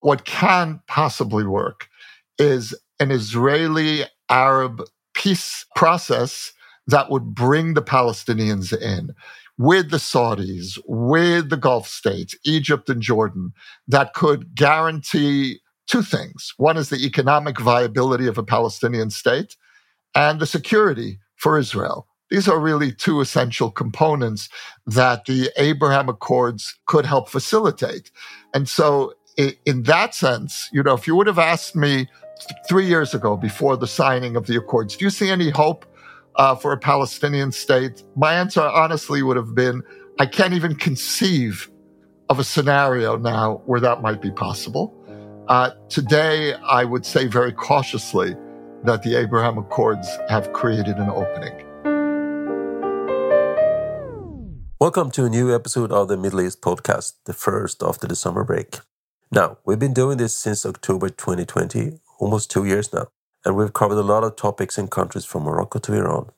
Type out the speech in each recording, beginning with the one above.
What can possibly work is an Israeli Arab peace process that would bring the Palestinians in with the Saudis, with the Gulf states, Egypt and Jordan, that could guarantee two things. One is the economic viability of a Palestinian state and the security for Israel. These are really two essential components that the Abraham Accords could help facilitate. And so, in that sense, you know, if you would have asked me three years ago before the signing of the Accords, do you see any hope uh, for a Palestinian state? My answer honestly would have been I can't even conceive of a scenario now where that might be possible. Uh, today, I would say very cautiously that the Abraham Accords have created an opening. Welcome to a new episode of the Middle East podcast, the first after the summer break. Now, we've been doing this since October 2020, almost two years now and we've covered a lot of topics in countries from Morocco to Iran.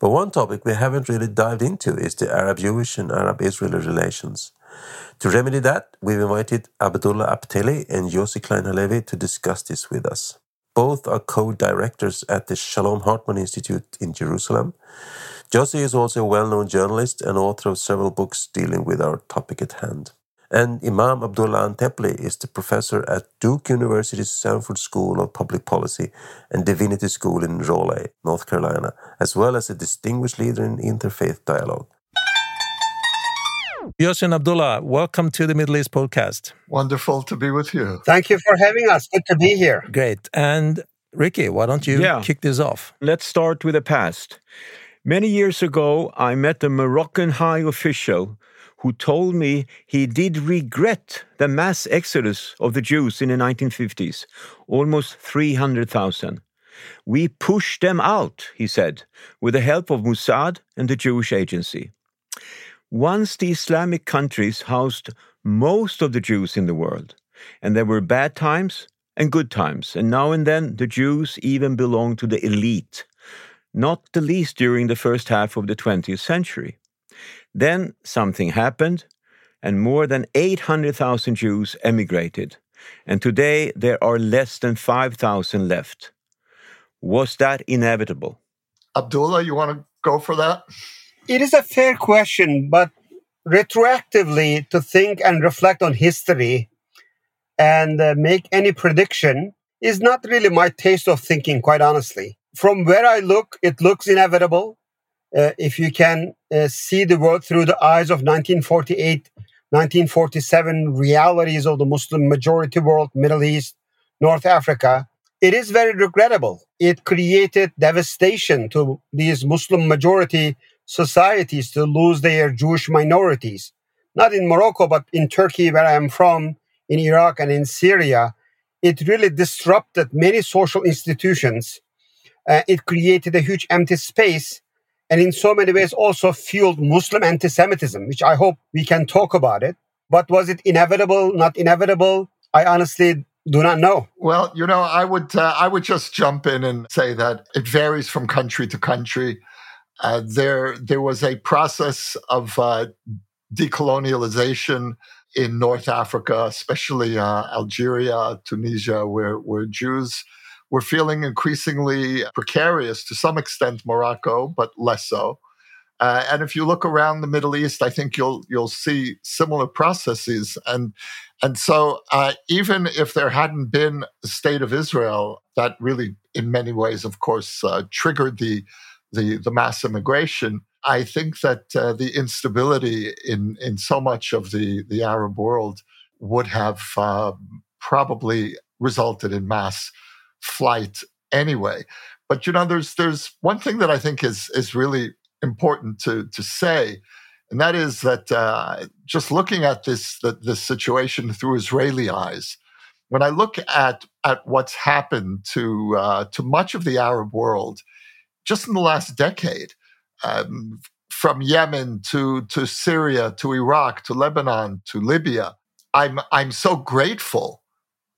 But one topic we haven't really dived into is the Arab Jewish and Arab Israeli relations. To remedy that, we've invited Abdullah Antepli and Yossi Klein Halevi to discuss this with us. Both are co directors at the Shalom Hartman Institute in Jerusalem. Yossi is also a well known journalist and author of several books dealing with our topic at hand. And Imam Abdullah Antepli is the professor at Duke University's Sanford School of Public Policy and Divinity School in Raleigh, North Carolina, as well as a distinguished leader in interfaith dialogue. Yossi Abdullah, welcome to the Middle East podcast. Wonderful to be with you. Thank you for having us. Good to be here. Great. And Ricky, why don't you yeah. kick this off? Let's start with the past. Many years ago, I met a Moroccan high official who told me he did regret the mass exodus of the Jews in the 1950s, almost 300,000. We pushed them out, he said, with the help of Mossad and the Jewish Agency. Once the Islamic countries housed most of the Jews in the world, and there were bad times and good times, and now and then the Jews even belonged to the elite, not the least during the first half of the 20th century. Then something happened, and more than 800,000 Jews emigrated, and today there are less than 5,000 left. Was that inevitable? Abdullah, you want to go for that? It is a fair question, but retroactively to think and reflect on history and uh, make any prediction is not really my taste of thinking, quite honestly. From where I look, it looks inevitable uh, if you can uh, see the world through the eyes of 1948, 1947 realities of the Muslim majority world, Middle East, North Africa, it is very regrettable. It created devastation to these Muslim majority societies to lose their Jewish minorities. Not in Morocco, but in Turkey, where I am from, in Iraq, and in Syria. It really disrupted many social institutions. Uh, it created a huge empty space and in so many ways also fueled Muslim anti-Semitism, which I hope we can talk about it. But was it inevitable? Not inevitable? I honestly do not know. Well, you know, I would uh, I would just jump in and say that it varies from country to country. Uh, there there was a process of uh, decolonialization in North Africa, especially uh, Algeria, Tunisia, where where Jews we're feeling increasingly precarious to some extent, Morocco, but less so. Uh, and if you look around the Middle East, I think you'll you'll see similar processes. And and so uh, even if there hadn't been the state of Israel, that really, in many ways, of course, uh, triggered the, the the mass immigration. I think that uh, the instability in in so much of the the Arab world would have uh, probably resulted in mass flight anyway. But you know, there's there's one thing that I think is is really important to to say, and that is that uh, just looking at this the, this situation through Israeli eyes, when I look at at what's happened to uh, to much of the Arab world, just in the last decade, um, from Yemen to to Syria to Iraq to Lebanon to Libya, I'm I'm so grateful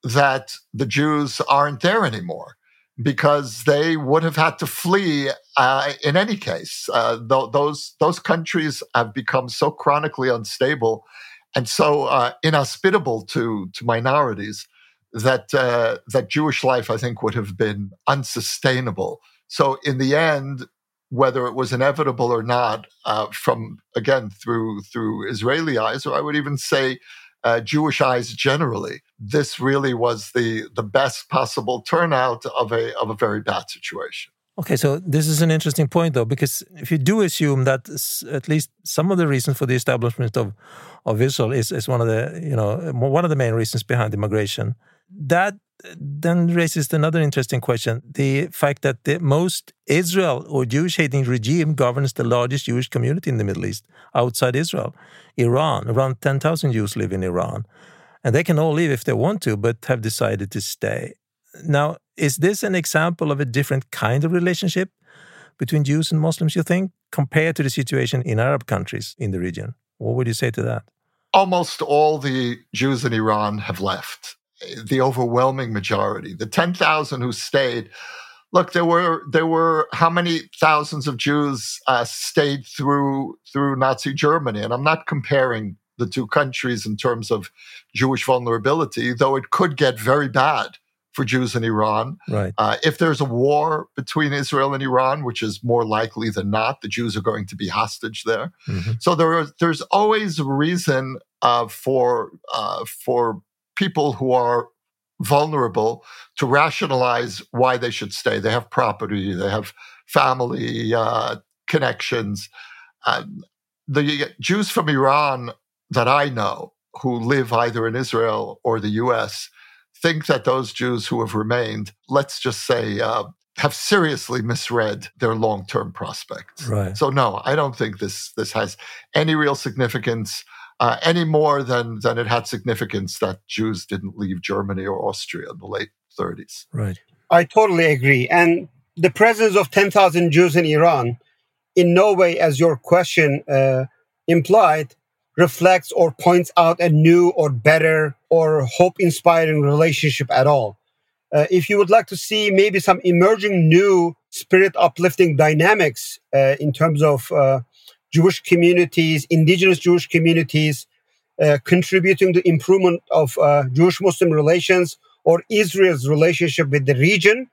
that the Jews aren't there anymore because they would have had to flee uh, in any case. Uh, th- those those countries have become so chronically unstable and so uh, inhospitable to to minorities that uh, that Jewish life, I think, would have been unsustainable. So in the end, whether it was inevitable or not, uh, from again through through Israeli eyes, or I would even say uh, Jewish eyes generally, this really was the the best possible turnout of a of a very bad situation. Okay, so this is an interesting point, though, because if you do assume that at least some of the reasons for the establishment of of Israel is, is one of the you know one of the main reasons behind immigration, that then raises another interesting question: the fact that the most Israel or Jewish hating regime governs the largest Jewish community in the Middle East outside Israel, Iran. Around ten thousand Jews live in Iran, and they can all leave if they want to, but have decided to stay. Now, is this an example of a different kind of relationship between Jews and Muslims, you think, compared to the situation in Arab countries in the region? What would you say to that? Almost all the Jews in Iran have left. The overwhelming majority, the 10,000 who stayed, look, there were there were how many thousands of Jews uh, stayed through through Nazi Germany, and I'm not comparing the two countries in terms of Jewish vulnerability, though it could get very bad for Jews in Iran. Right. Uh, if there's a war between Israel and Iran, which is more likely than not, the Jews are going to be hostage there. Mm-hmm. So there are, there's always a reason uh, for uh, for people who are vulnerable to rationalize why they should stay. They have property, they have family uh, connections. the Jews from Iran that I know who live either in Israel or the U.S think that those Jews who have remained, let's just say, uh, have seriously misread their long-term prospects. Right. So no, I don't think this this has any real significance. Uh, any more than than it had significance that Jews didn't leave Germany or Austria in the late 30s. Right. I totally agree. And the presence of 10,000 Jews in Iran, in no way, as your question uh, implied, reflects or points out a new or better or hope inspiring relationship at all. Uh, if you would like to see maybe some emerging new spirit uplifting dynamics uh, in terms of uh, Jewish communities, indigenous Jewish communities, uh, contributing to improvement of uh, Jewish Muslim relations or Israel's relationship with the region,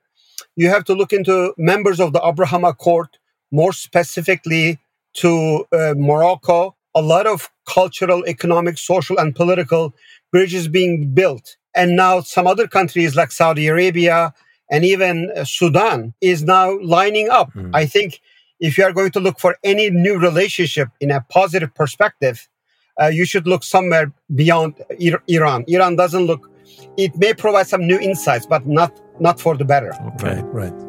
you have to look into members of the Abraham Accord, more specifically to uh, Morocco, a lot of cultural, economic, social, and political bridges being built. And now some other countries like Saudi Arabia and even uh, Sudan is now lining up. Mm. I think if you are going to look for any new relationship in a positive perspective, uh, you should look somewhere beyond Iran. Iran doesn't look. It may provide some new insights, but not not for the better. Okay, right.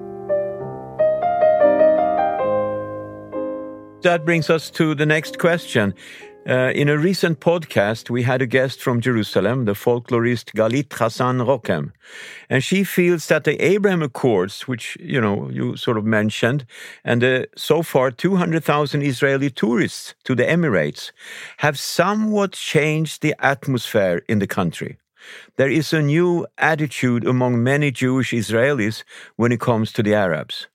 That brings us to the next question. Uh, in a recent podcast, we had a guest from Jerusalem, the folklorist Galit Hassan Rokem. And she feels that the Abraham Accords, which, you know, you sort of mentioned, and uh, so far 200,000 Israeli tourists to the Emirates have somewhat changed the atmosphere in the country. There is a new attitude among many Jewish Israelis when it comes to the Arabs.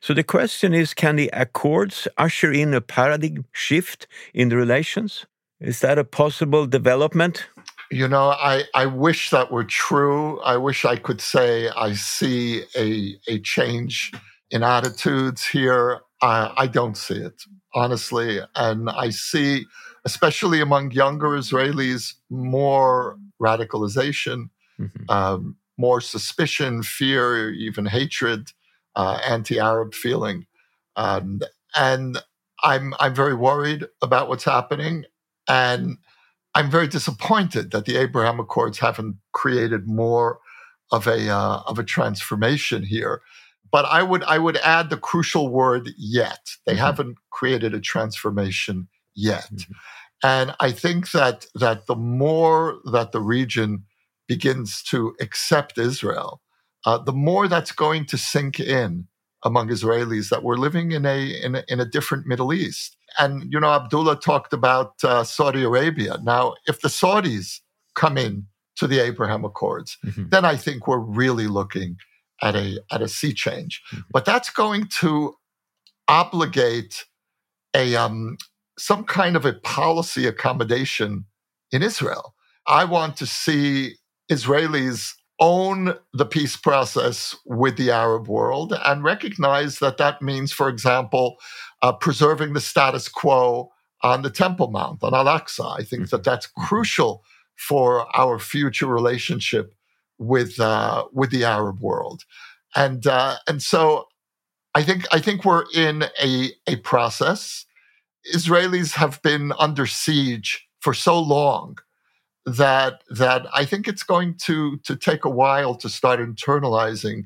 So the question is can the Accords usher in a paradigm shift in the relations? Is that a possible development? You know, I, I wish that were true. I wish I could say I see a, a change in attitudes here. I, I don't see it, honestly. And I see, especially among younger Israelis, more radicalization, mm-hmm. um, more suspicion, fear, even hatred uh, anti-Arab feeling, um, and I'm I'm very worried about what's happening, and I'm very disappointed that the Abraham Accords haven't created more of a uh, of a transformation here. But I would I would add the crucial word yet. They mm-hmm. haven't created a transformation yet. Mm-hmm. And I think that that the more that the region begins to accept Israel, uh, the more that's going to sink in among Israelis that we're living in a, in a, in a different Middle East. And you know, Abdullah talked about uh, Saudi Arabia. Now, if the Saudis come in to the Abraham Accords, mm-hmm. then I think we're really looking at a at a sea change. Mm-hmm. But that's going to obligate a um, some kind of a policy accommodation in Israel. I want to see Israelis own the peace process with the Arab world and recognize that that means, for example, uh, preserving the status quo on the Temple Mount, on Al Aqsa. I think mm-hmm. that that's crucial for our future relationship with uh, with the Arab world, and uh, and so I think I think we're in a a process. Israelis have been under siege for so long that that I think it's going to to take a while to start internalizing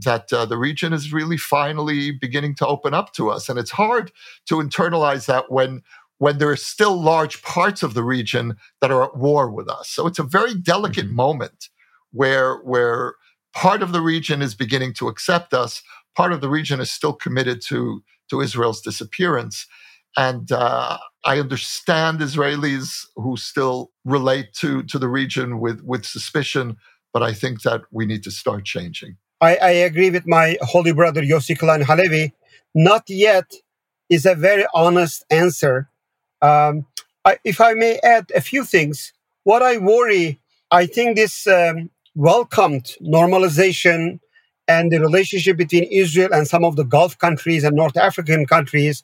that uh, the region is really finally beginning to open up to us, and it's hard to internalize that when when there are still large parts of the region that are at war with us. So it's a very delicate mm-hmm. moment where where part of the region is beginning to accept us, part of the region is still committed to to Israel's disappearance. And uh, I understand Israelis who still relate to, to the region with, with suspicion, but I think that we need to start changing. I, I agree with my holy brother Yossi Klein Halevi. Not yet is a very honest answer. Um, I, if I may add a few things, what I worry, I think this um, welcomed normalization and the relationship between Israel and some of the Gulf countries and North African countries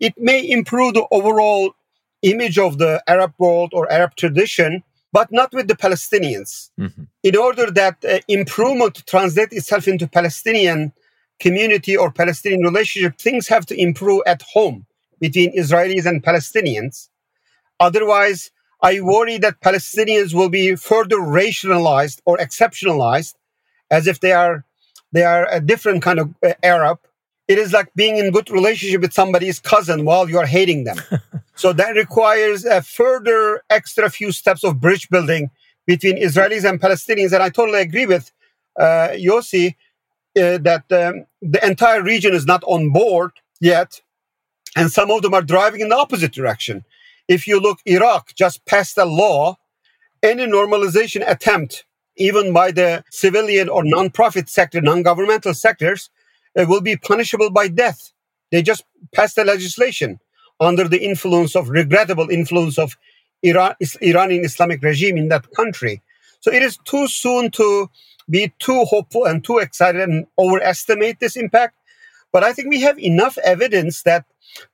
it may improve the overall image of the Arab world or Arab tradition, but not with the Palestinians. Mm-hmm. In order that uh, improvement to translate itself into Palestinian community or Palestinian relationship, things have to improve at home between Israelis and Palestinians. Otherwise, I worry that Palestinians will be further rationalized or exceptionalized as if they are they are a different kind of uh, Arab it is like being in good relationship with somebody's cousin while you are hating them. so that requires a further extra few steps of bridge building between Israelis and Palestinians. And I totally agree with uh, Yossi uh, that um, the entire region is not on board yet, and some of them are driving in the opposite direction. If you look, Iraq just passed a law. Any normalization attempt, even by the civilian or non-profit sector, non-governmental sectors, will be punishable by death. They just passed the legislation under the influence of regrettable influence of Iran, Iranian Islamic regime in that country. So it is too soon to be too hopeful and too excited and overestimate this impact. But I think we have enough evidence that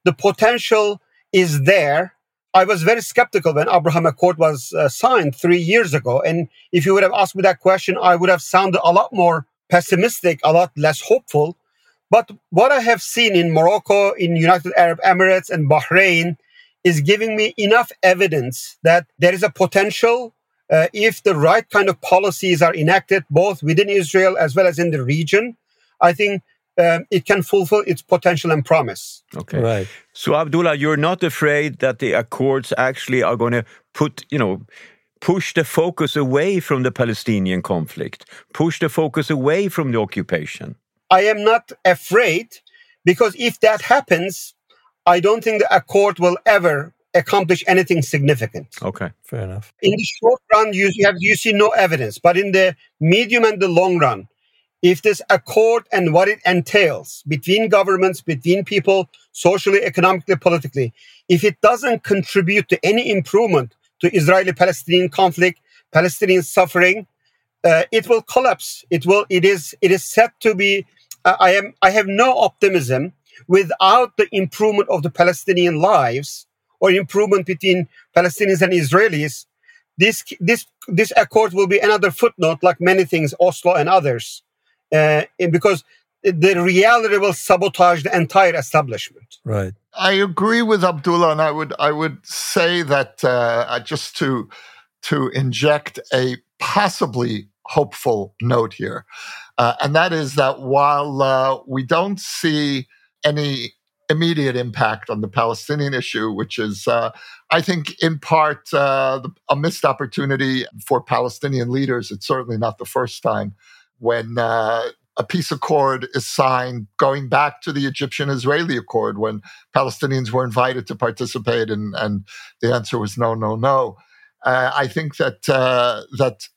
the potential is there. I was very skeptical when Abraham Accord was uh, signed three years ago. And if you would have asked me that question, I would have sounded a lot more pessimistic, a lot less hopeful. But what I have seen in Morocco, in United Arab Emirates, and Bahrain is giving me enough evidence that there is a potential uh, if the right kind of policies are enacted both within Israel as well as in the region. I think um, it can fulfill its potential and promise. Okay. Right. So, Abdullah, you're not afraid that the accords actually are going to put, you know, push the focus away from the Palestinian conflict, push the focus away from the occupation? I am not afraid because if that happens, I don't think the accord will ever accomplish anything significant. Okay, fair enough. In the short run, you have you see no evidence, but in the medium and the long run, if this accord and what it entails between governments, between people, socially, economically, politically, if it doesn't contribute to any improvement to Israeli-Palestinian conflict, Palestinian suffering, uh, it will collapse. It will. It is. It is set to be I am I have no optimism without the improvement of the Palestinian lives or improvement between Palestinians and Israelis. This this this accord will be another footnote, like many things, Oslo and others, uh, because the reality will sabotage the entire establishment. Right. I agree with Abdullah, and I would I would say that uh, just to to inject a possibly hopeful note here. Uh, and that is that while uh, we don't see any immediate impact on the Palestinian issue, which is, uh, I think, in part uh, a missed opportunity for Palestinian leaders. It's certainly not the first time when uh, a peace accord is signed, going back to the Egyptian Israeli accord when Palestinians were invited to participate, and, and the answer was no, no, no. Uh, I think that that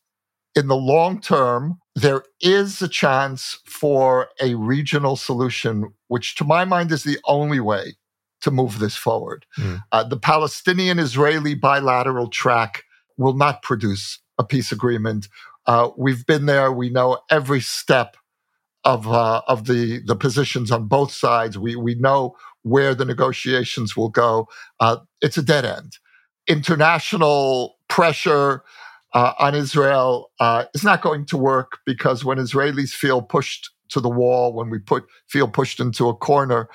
in the long term, there is a chance for a regional solution, which to my mind is the only way to move this forward. Mm. Uh, the Palestinian Israeli bilateral track will not produce a peace agreement. Uh, we've been there. We know every step of uh, of the the positions on both sides. We we know where the negotiations will go. Uh, it's a dead end. International pressure uh, on Israel uh, is not going to work because when Israelis feel pushed to the wall, when we put feel pushed into a corner,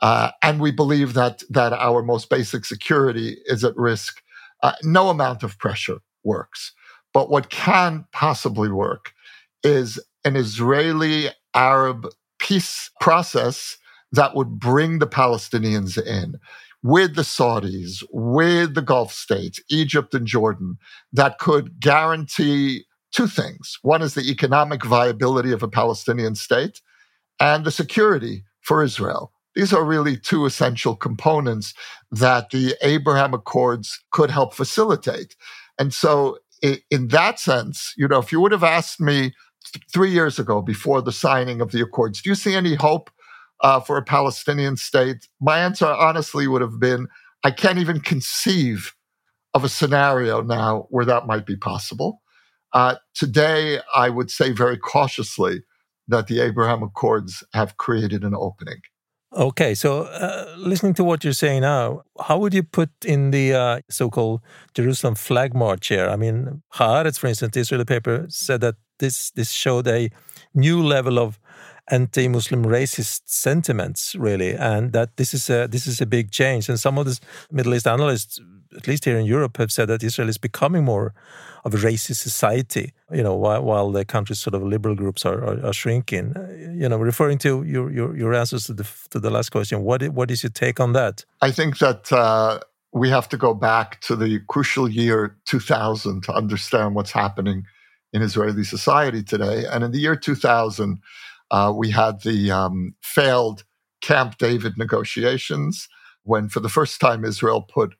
uh, and we believe that that our most basic security is at risk, uh, no amount of pressure works. But what can possibly work is an Israeli Arab peace process that would bring the Palestinians in with the Saudis, with the Gulf states, Egypt and Jordan, that could guarantee two things. One is the economic viability of a Palestinian state and the security for Israel. These are really two essential components that the Abraham Accords could help facilitate. And so, in that sense, you know, if you would have asked me three years ago before the signing of the Accords, do you see any hope uh, for a Palestinian state? My answer honestly would have been I can't even conceive of a scenario now where that might be possible. Uh, today, I would say very cautiously that the Abraham Accords have created an opening. Okay, so uh, listening to what you're saying now, how would you put in the uh, so-called Jerusalem flag march here? I mean, Haaretz, for instance, the Israeli paper said that this this showed a new level of anti-Muslim racist sentiments, really, and that this is a this is a big change. And some of the Middle East analysts, at least here in Europe, have said that Israel is becoming more of a racist society. You know, while, while the country's sort of liberal groups are, are, are shrinking. You know, referring to your your, your answers to the to the last question, what what is your take on that? I think that. Uh, we have to go back to the crucial year 2000 to understand what's happening in Israeli society today. And in the year 2000, uh, we had the um, failed Camp David negotiations when, for the first time, Israel put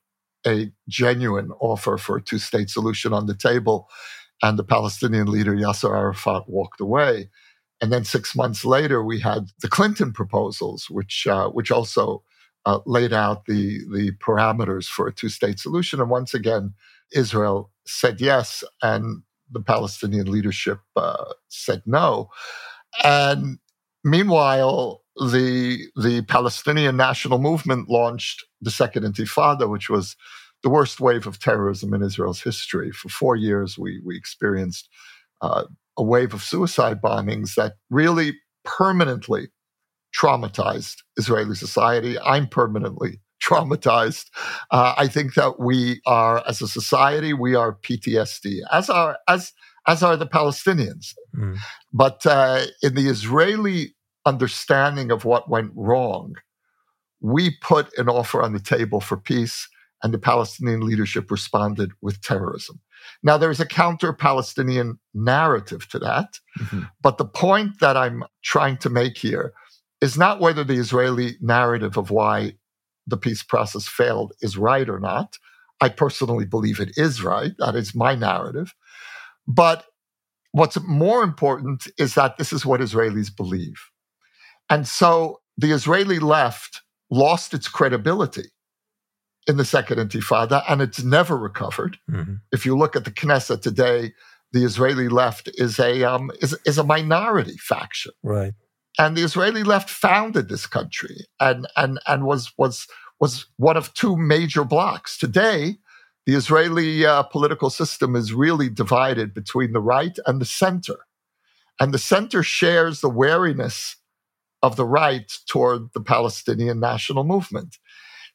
a genuine offer for a two state solution on the table, and the Palestinian leader Yasser Arafat walked away. And then six months later, we had the Clinton proposals, which uh, which also uh, laid out the the parameters for a two state solution. And once again, Israel said yes, and the Palestinian leadership uh, said no. And meanwhile, the the Palestinian national movement launched the Second Intifada, which was the worst wave of terrorism in Israel's history. For four years, we we experienced uh, a wave of suicide bombings that really permanently traumatized Israeli society. I'm permanently traumatized. Uh, I think that we are, as a society, we are PTSD, as are as as are the Palestinians. Mm. But uh, in the Israeli understanding of what went wrong, we put an offer on the table for peace, and the Palestinian leadership responded with terrorism. Now, there's a counter Palestinian narrative to that, mm-hmm. but the point that I'm trying to make here is not whether the Israeli narrative of why the peace process failed is right or not. I personally believe it is right. That is my narrative. But what's more important is that this is what Israelis believe. And so the Israeli left lost its credibility in the second intifada and it's never recovered. Mm-hmm. If you look at the Knesset today, the Israeli left is a um, is, is a minority faction. Right. And the Israeli left founded this country and and and was was was one of two major blocks. Today, the Israeli uh, political system is really divided between the right and the center. And the center shares the wariness of the right toward the Palestinian national movement.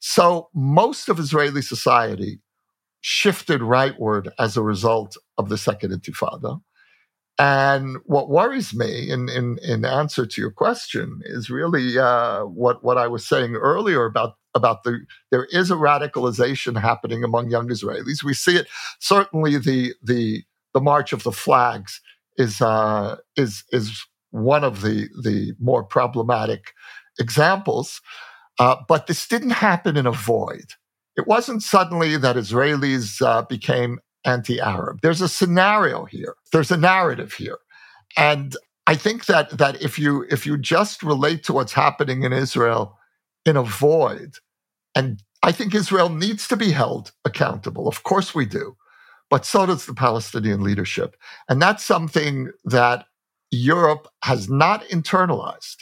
So most of Israeli society shifted rightward as a result of the Second Intifada. And what worries me, in, in, in answer to your question, is really uh, what, what I was saying earlier about about the there is a radicalization happening among young Israelis. We see it certainly the the the march of the flags is uh, is is one of the the more problematic examples. Uh, but this didn't happen in a void. It wasn't suddenly that Israelis uh, became anti-Arab. There's a scenario here. There's a narrative here, and I think that that if you if you just relate to what's happening in Israel in a void, and I think Israel needs to be held accountable. Of course we do. but so does the Palestinian leadership. And that's something that Europe has not internalized.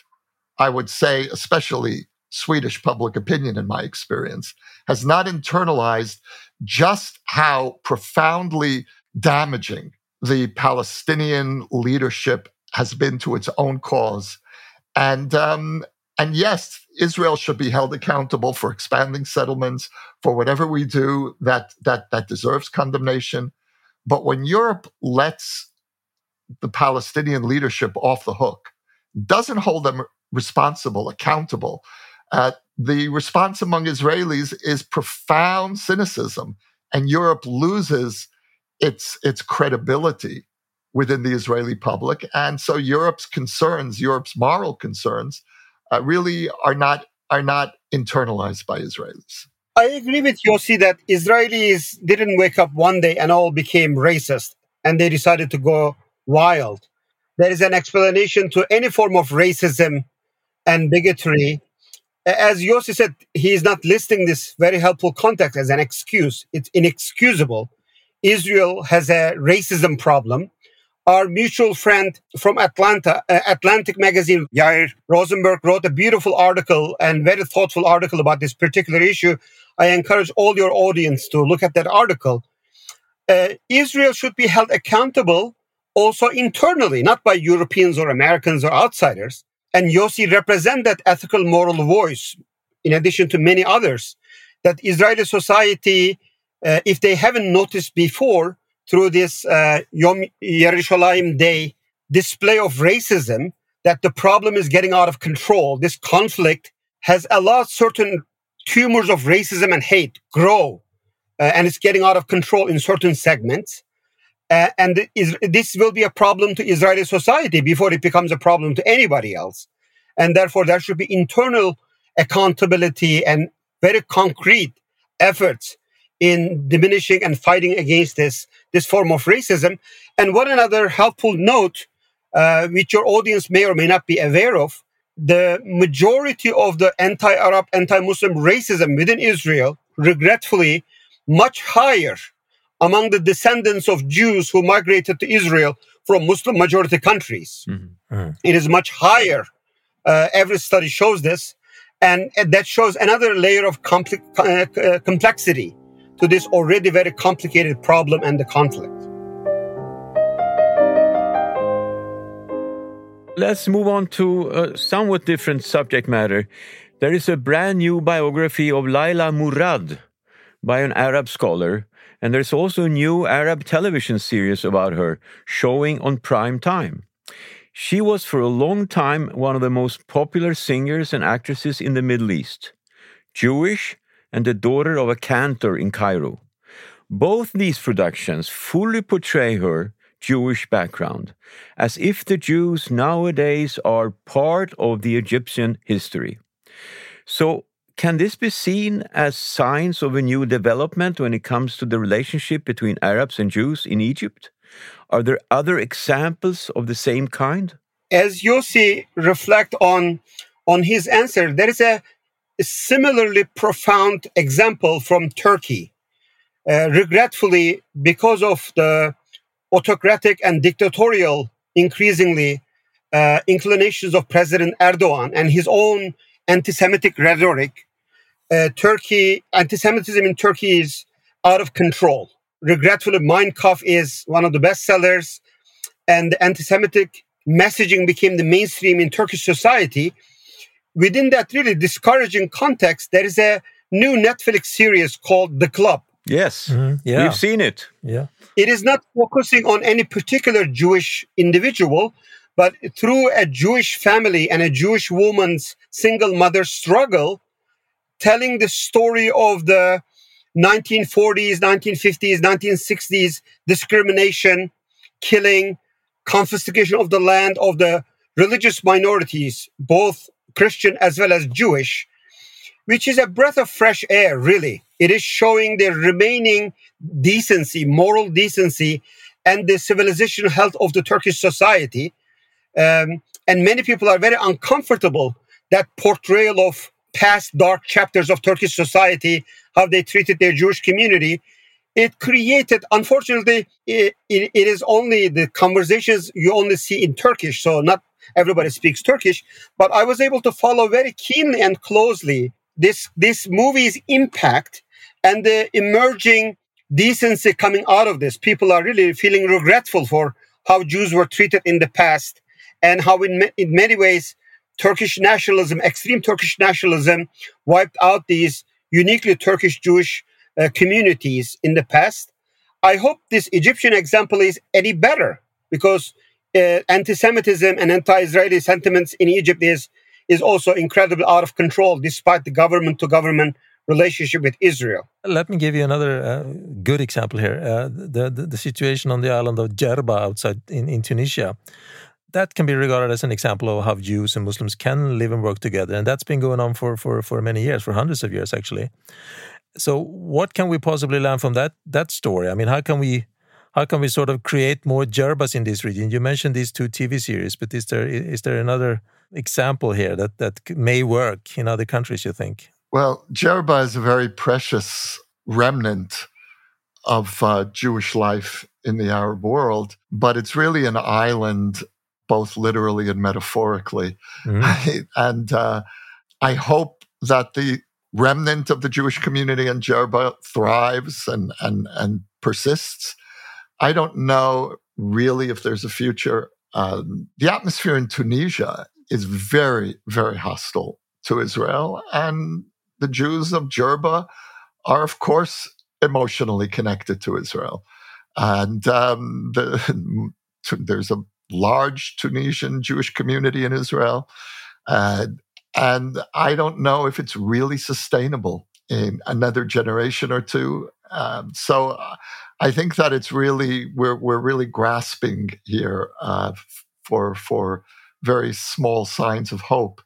I would say, especially Swedish public opinion, in my experience, has not internalized just how profoundly damaging the Palestinian leadership has been to its own cause. And um, and yes, Israel should be held accountable for expanding settlements, for whatever we do that that that deserves condemnation. But when Europe lets the Palestinian leadership off the hook, doesn't hold them responsible, accountable, uh, the response among Israelis is profound cynicism, and Europe loses its its credibility within the Israeli public. And so Europe's concerns, Europe's moral concerns, uh, really are not are not internalized by Israelis. I agree with Yossi that Israelis didn't wake up one day and all became racist and they decided to go wild. There is an explanation to any form of racism and bigotry. As Yossi said, he is not listing this very helpful context as an excuse. It's inexcusable. Israel has a racism problem our mutual friend from Atlanta, uh, Atlantic Magazine, Yair Rosenberg, wrote a beautiful article and very thoughtful article about this particular issue. I encourage all your audience to look at that article. Uh, Israel should be held accountable also internally, not by Europeans or Americans or outsiders. And Yossi represent that ethical moral voice, in addition to many others, that Israeli society, uh, if they haven't noticed before, through this uh, Yom Yerushalayim Day display of racism that the problem is getting out of control. This conflict has allowed certain tumors of racism and hate grow, uh, and it's getting out of control in certain segments. Uh, and is, this will be a problem to Israeli society before it becomes a problem to anybody else. And therefore, there should be internal accountability and very concrete efforts in diminishing and fighting against this this form of racism. And one another helpful note, uh, which your audience may or may not be aware of, the majority of the anti-Arab, anti-Muslim racism within Israel, regretfully, much higher among the descendants of Jews who migrated to Israel from Muslim majority countries. Mm-hmm. Mm-hmm. It is much higher. Uh, every study shows this. And, and, that shows another layer of compl- uh, uh complexity to this already very complicated problem and the conflict. Let's move on to a somewhat different subject matter. There is a brand new biography of Laila Murad by an Arab scholar, and there's also a new Arab television series about her showing on prime time. She was for a long time one of the most popular singers and actresses in the Middle East. Jewish and the daughter of a cantor in Cairo. Both these productions fully portray her Jewish background, as if the Jews nowadays are part of the Egyptian history. So, can this be seen as signs of a new development when it comes to the relationship between Arabs and Jews in Egypt? Are there other examples of the same kind? As Yossi reflect on on his answer, there is a a similarly profound example from Turkey. Uh, regretfully, because of the autocratic and dictatorial, increasingly, uh, inclinations of President Erdogan and his own anti Semitic rhetoric, uh, Turkey, anti Semitism in Turkey is out of control. Regretfully, Mein Kampf is one of the best sellers, and anti Semitic messaging became the mainstream in Turkish society within that really discouraging context, there is a new Netflix series called The Club. Yes, mm-hmm. yeah. we've seen it. Yeah. It is not focusing on any particular Jewish individual, but through a Jewish family and a Jewish woman's single mother struggle, telling the story of the 1940s, 1950s, 1960s discrimination, killing, confiscation of the land of the religious minorities, both Christian as well as Jewish, which is a breath of fresh air, really. It is showing the remaining decency, moral decency, and the civilizational health of the Turkish society. Um, and many people are very uncomfortable that portrayal of past dark chapters of Turkish society, how they treated their Jewish community. it created, unfortunately, it, it, it is only the conversations you only see in Turkish. So not everybody speaks Turkish, but I was able to follow very keenly and closely this, this movie's impact and the emerging decency coming out of this. People are really feeling regretful for how Jews were treated in the past and how in, in many ways Turkish nationalism, extreme Turkish nationalism wiped out these uniquely Turkish Jewish uh, communities in the past. I hope this Egyptian example is any better because uh, anti-Semitism and anti-Israeli sentiments in Egypt is is also incredibly out of control, despite the government-to-government relationship with Israel. Let me give you another uh, good example here: uh, the, the, the situation on the island of Jerba outside in, in Tunisia. That can be regarded as an example of how Jews and Muslims can live and work together, and that's been going on for for for many years, for hundreds of years actually so what can we possibly learn from that that story? I mean, how can we how can we sort of create more Jerbas in this region? You mentioned these two TV series, but is there is there another example here that that may work in other countries? You think? Well, Jerba is a very precious remnant of uh, Jewish life in the Arab world, but it's really an island, both literally and metaphorically. Mm. and uh, I hope that the remnant of the Jewish community in Jerba thrives and, and, and persists. I don't know really if there's a future. Um, the atmosphere in Tunisia is very, very hostile to Israel. And the Jews of Jerba are, of course, emotionally connected to Israel. And um, the, there's a large Tunisian Jewish community in Israel. And I don't know if it's really sustainable in another generation or two. Um, so uh, I think that it's really we're we're really grasping here uh, for for very small signs of hope.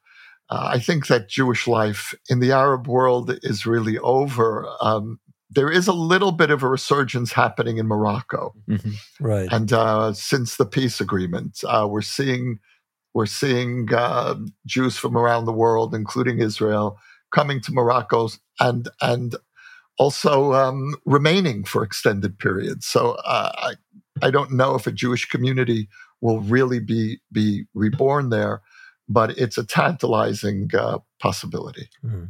Uh, I think that Jewish life in the Arab world is really over. Um, there is a little bit of a resurgence happening in Morocco, mm-hmm. right? And uh, since the peace agreement, uh, we're seeing we're seeing uh, Jews from around the world, including Israel, coming to Morocco and and also um, remaining for extended periods. So uh, I I don't know if a Jewish community will really be be reborn there, but it's a tantalizing uh, possibility. Mm-hmm.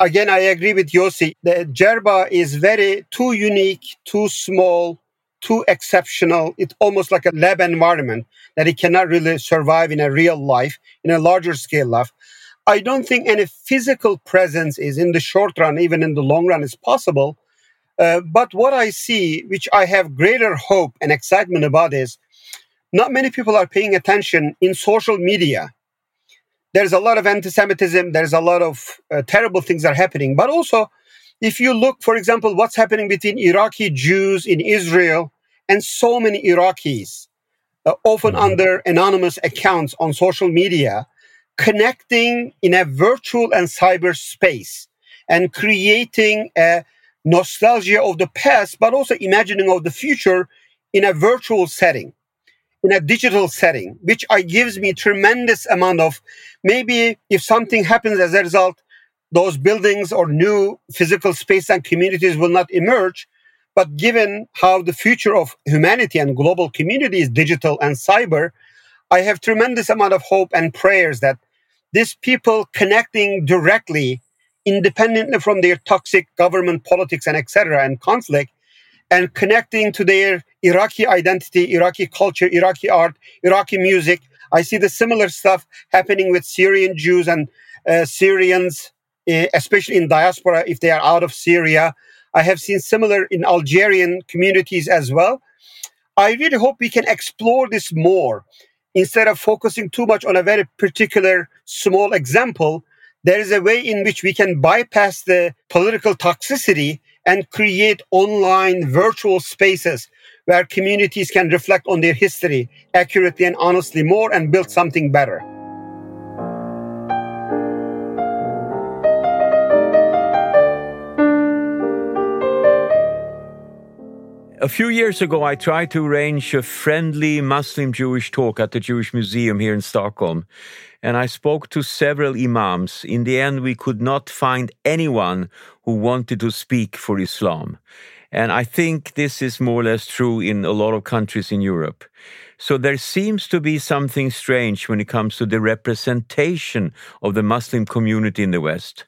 Again, I agree with Yossi. The Jerba is very too unique, too small, too exceptional. It's almost like a lab environment that it cannot really survive in a real life, in a larger scale life. I don't think any physical presence is in the short run, even in the long run, is possible. Uh, but what I see, which I have greater hope and excitement about, is not many people are paying attention in social media. There's a lot of anti Semitism, there's a lot of uh, terrible things that are happening, but also if you look, for example, what's happening between Iraqi Jews in Israel and so many Iraqis, uh, often mm-hmm. under anonymous accounts on social media, connecting in a virtual and cyber space and creating a nostalgia of the past, but also imagining of the future in a virtual setting, in a digital setting, which I, gives me tremendous amount of maybe if something happens as a result, those buildings or new physical space and communities will not emerge. But given how the future of humanity and global community is digital and cyber, I have tremendous amount of hope and prayers that these people connecting directly, independently from their toxic government politics and etc. and conflict, and connecting to their Iraqi identity, Iraqi culture, Iraqi art, Iraqi music. I see the similar stuff happening with Syrian Jews and uh, Syrians Eh, especially in diaspora if they are out of Syria. I have seen similar in Algerian communities as well. I really hope we can explore this more instead of focusing too much on a very particular small example. There is a way in which we can bypass the political toxicity and create online virtual spaces where communities can reflect on their history accurately and honestly more and build something better. A few years ago, I tried to arrange a friendly Muslim Jewish talk at the Jewish Museum here in Stockholm. And I spoke to several imams. In the end, we could not find anyone who wanted to speak for Islam. And I think this is more or less true in a lot of countries in Europe. So there seems to be something strange when it comes to the representation of the Muslim community in the West.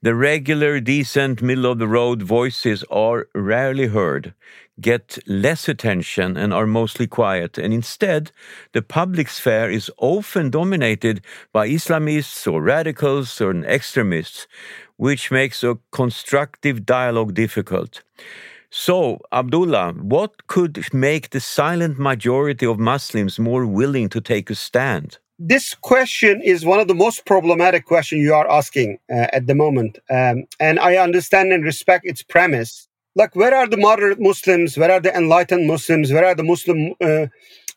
The regular, decent, middle of the road voices are rarely heard, get less attention, and are mostly quiet. And instead, the public sphere is often dominated by Islamists or radicals or extremists, which makes a constructive dialogue difficult. So, Abdullah, what could make the silent majority of Muslims more willing to take a stand? this question is one of the most problematic questions you are asking uh, at the moment. Um, and I understand and respect its premise. Like, where are the moderate Muslims? Where are the enlightened Muslims? Where are the Muslim? Uh,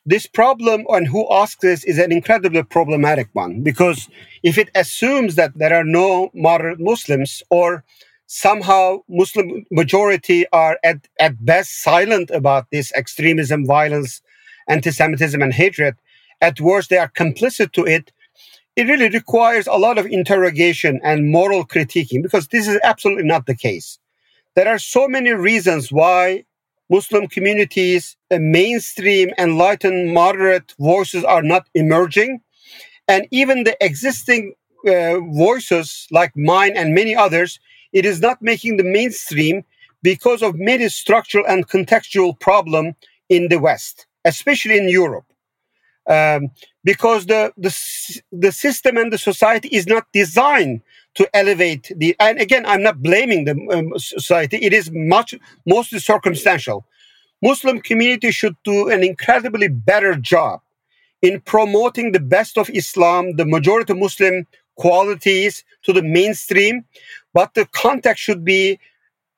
this problem and who asks this is an incredibly problematic one because if it assumes that there are no moderate Muslims or somehow Muslim majority are at, at best silent about this extremism, violence, anti-Semitism, and hatred, at worst they are complicit to it, it really requires a lot of interrogation and moral critiquing because this is absolutely not the case. There are so many reasons why Muslim communities, the mainstream, enlightened, moderate voices are not emerging. And even the existing uh, voices like mine and many others, it is not making the mainstream because of many structural and contextual problem in the West, especially in Europe um, because the, the the system and the society is not designed to elevate the and again i'm not blaming the um, society. It is much mostly circumstantial. Muslim community should do an incredibly better job in promoting the best of islam the majority muslim qualities to the mainstream but the context should be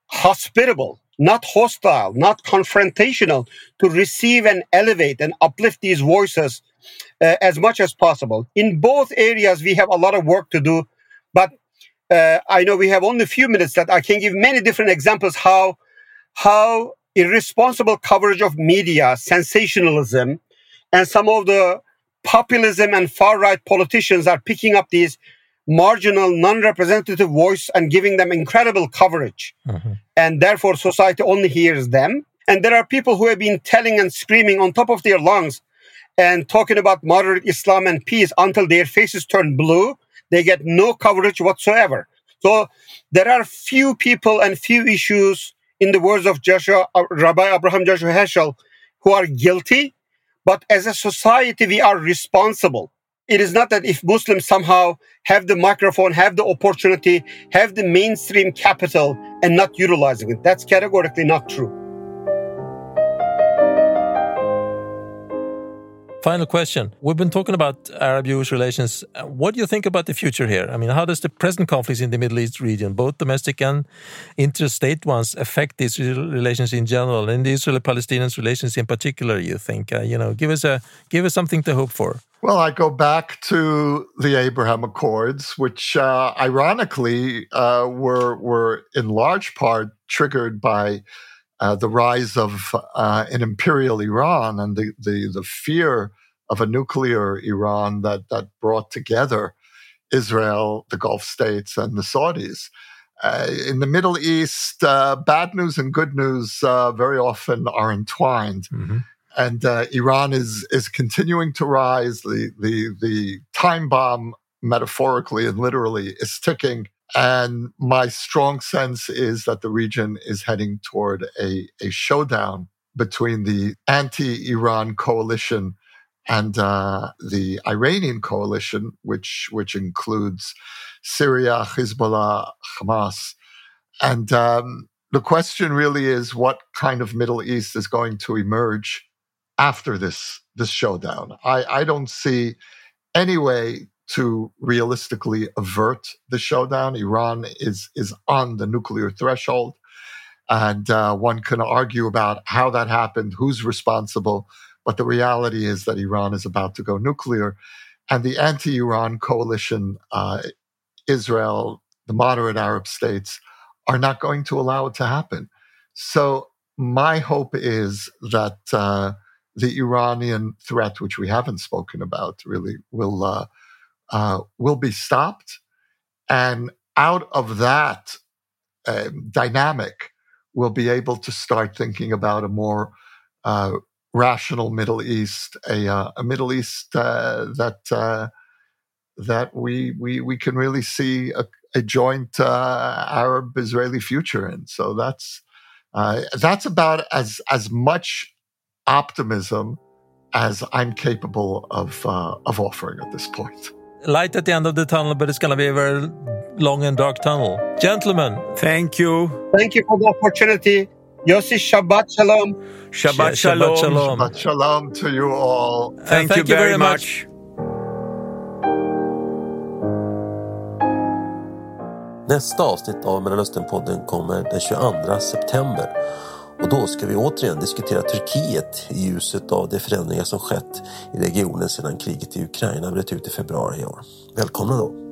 hospitable not hostile, not confrontational, to receive and elevate and uplift these voices uh, as much as possible. In both areas, we have a lot of work to do, but uh, I know we have only a few minutes that I can give many different examples how how irresponsible coverage of media, sensationalism, and some of the populism and far right politicians are picking up these marginal, non-representative voice and giving them incredible coverage. Mm-hmm. And therefore society only hears them. And there are people who have been telling and screaming on top of their lungs and talking about moderate Islam and peace until their faces turn blue. They get no coverage whatsoever. So there are few people and few issues in the words of Joshua, Rabbi Abraham Joshua Heschel who are guilty. But as a society, we are responsible it is not that if Muslims somehow have the microphone, have the opportunity, have the mainstream capital and not utilizing it. That's categorically not true. Final question. We've been talking about Arab Jewish relations. What do you think about the future here? I mean, how does the present conflicts in the Middle East region, both domestic and interstate ones, affect these relations in general and the Israeli Palestinian relations in particular, you think? Uh, you know, give us a give us something to hope for. Well, I go back to the Abraham Accords, which uh, ironically uh, were were in large part triggered by uh, the rise of uh, an imperial Iran and the, the, the fear of a nuclear Iran that, that brought together Israel, the Gulf states, and the Saudis. Uh, in the Middle East, uh, bad news and good news uh, very often are entwined. Mm-hmm. And uh, Iran is is continuing to rise. The the the time bomb, metaphorically and literally, is ticking and my strong sense is that the region is heading toward a, a showdown between the anti Iran coalition and uh, the Iranian coalition, which, which includes Syria, Hezbollah, Hamas. And um, the question really is what kind of Middle East is going to emerge after this, this showdown? I, I don't see any way to realistically avert the showdown. Iran is is on the nuclear threshold, and uh, one can argue about how that happened, who's responsible. But the reality is that Iran is about to go nuclear, and the anti-Iran coalition, uh, Israel, the moderate Arab states, are not going to allow it to happen. So my hope is that uh, the Iranian threat, which we haven't spoken about, really will uh, uh, will be stopped. And out of that uh, dynamic we'll be able to start thinking about a more uh, rational Middle East, a, uh, a Middle East uh, that uh, that we we we can really see a, a joint uh, Arab-Israeli future in. So that's uh, that's about as as much optimism as I'm capable of of offering at this point. Light at the end of the tunnel, but it's going to be a very long and dark tunnel. Gentlemen. Thank you. Thank you for the opportunity. Yossi, Shabbat Shalom. Shabbat Shalom. Shabbat Shalom. Shabbat shalom to you all. Thank, thank you you very, very much. Nästa avsnitt av Mellanösternpodden kommer den 22 september. Och då ska vi återigen diskutera Turkiet i ljuset av de förändringar som skett i regionen sedan kriget i Ukraina bröt ut i februari i år. Välkomna då!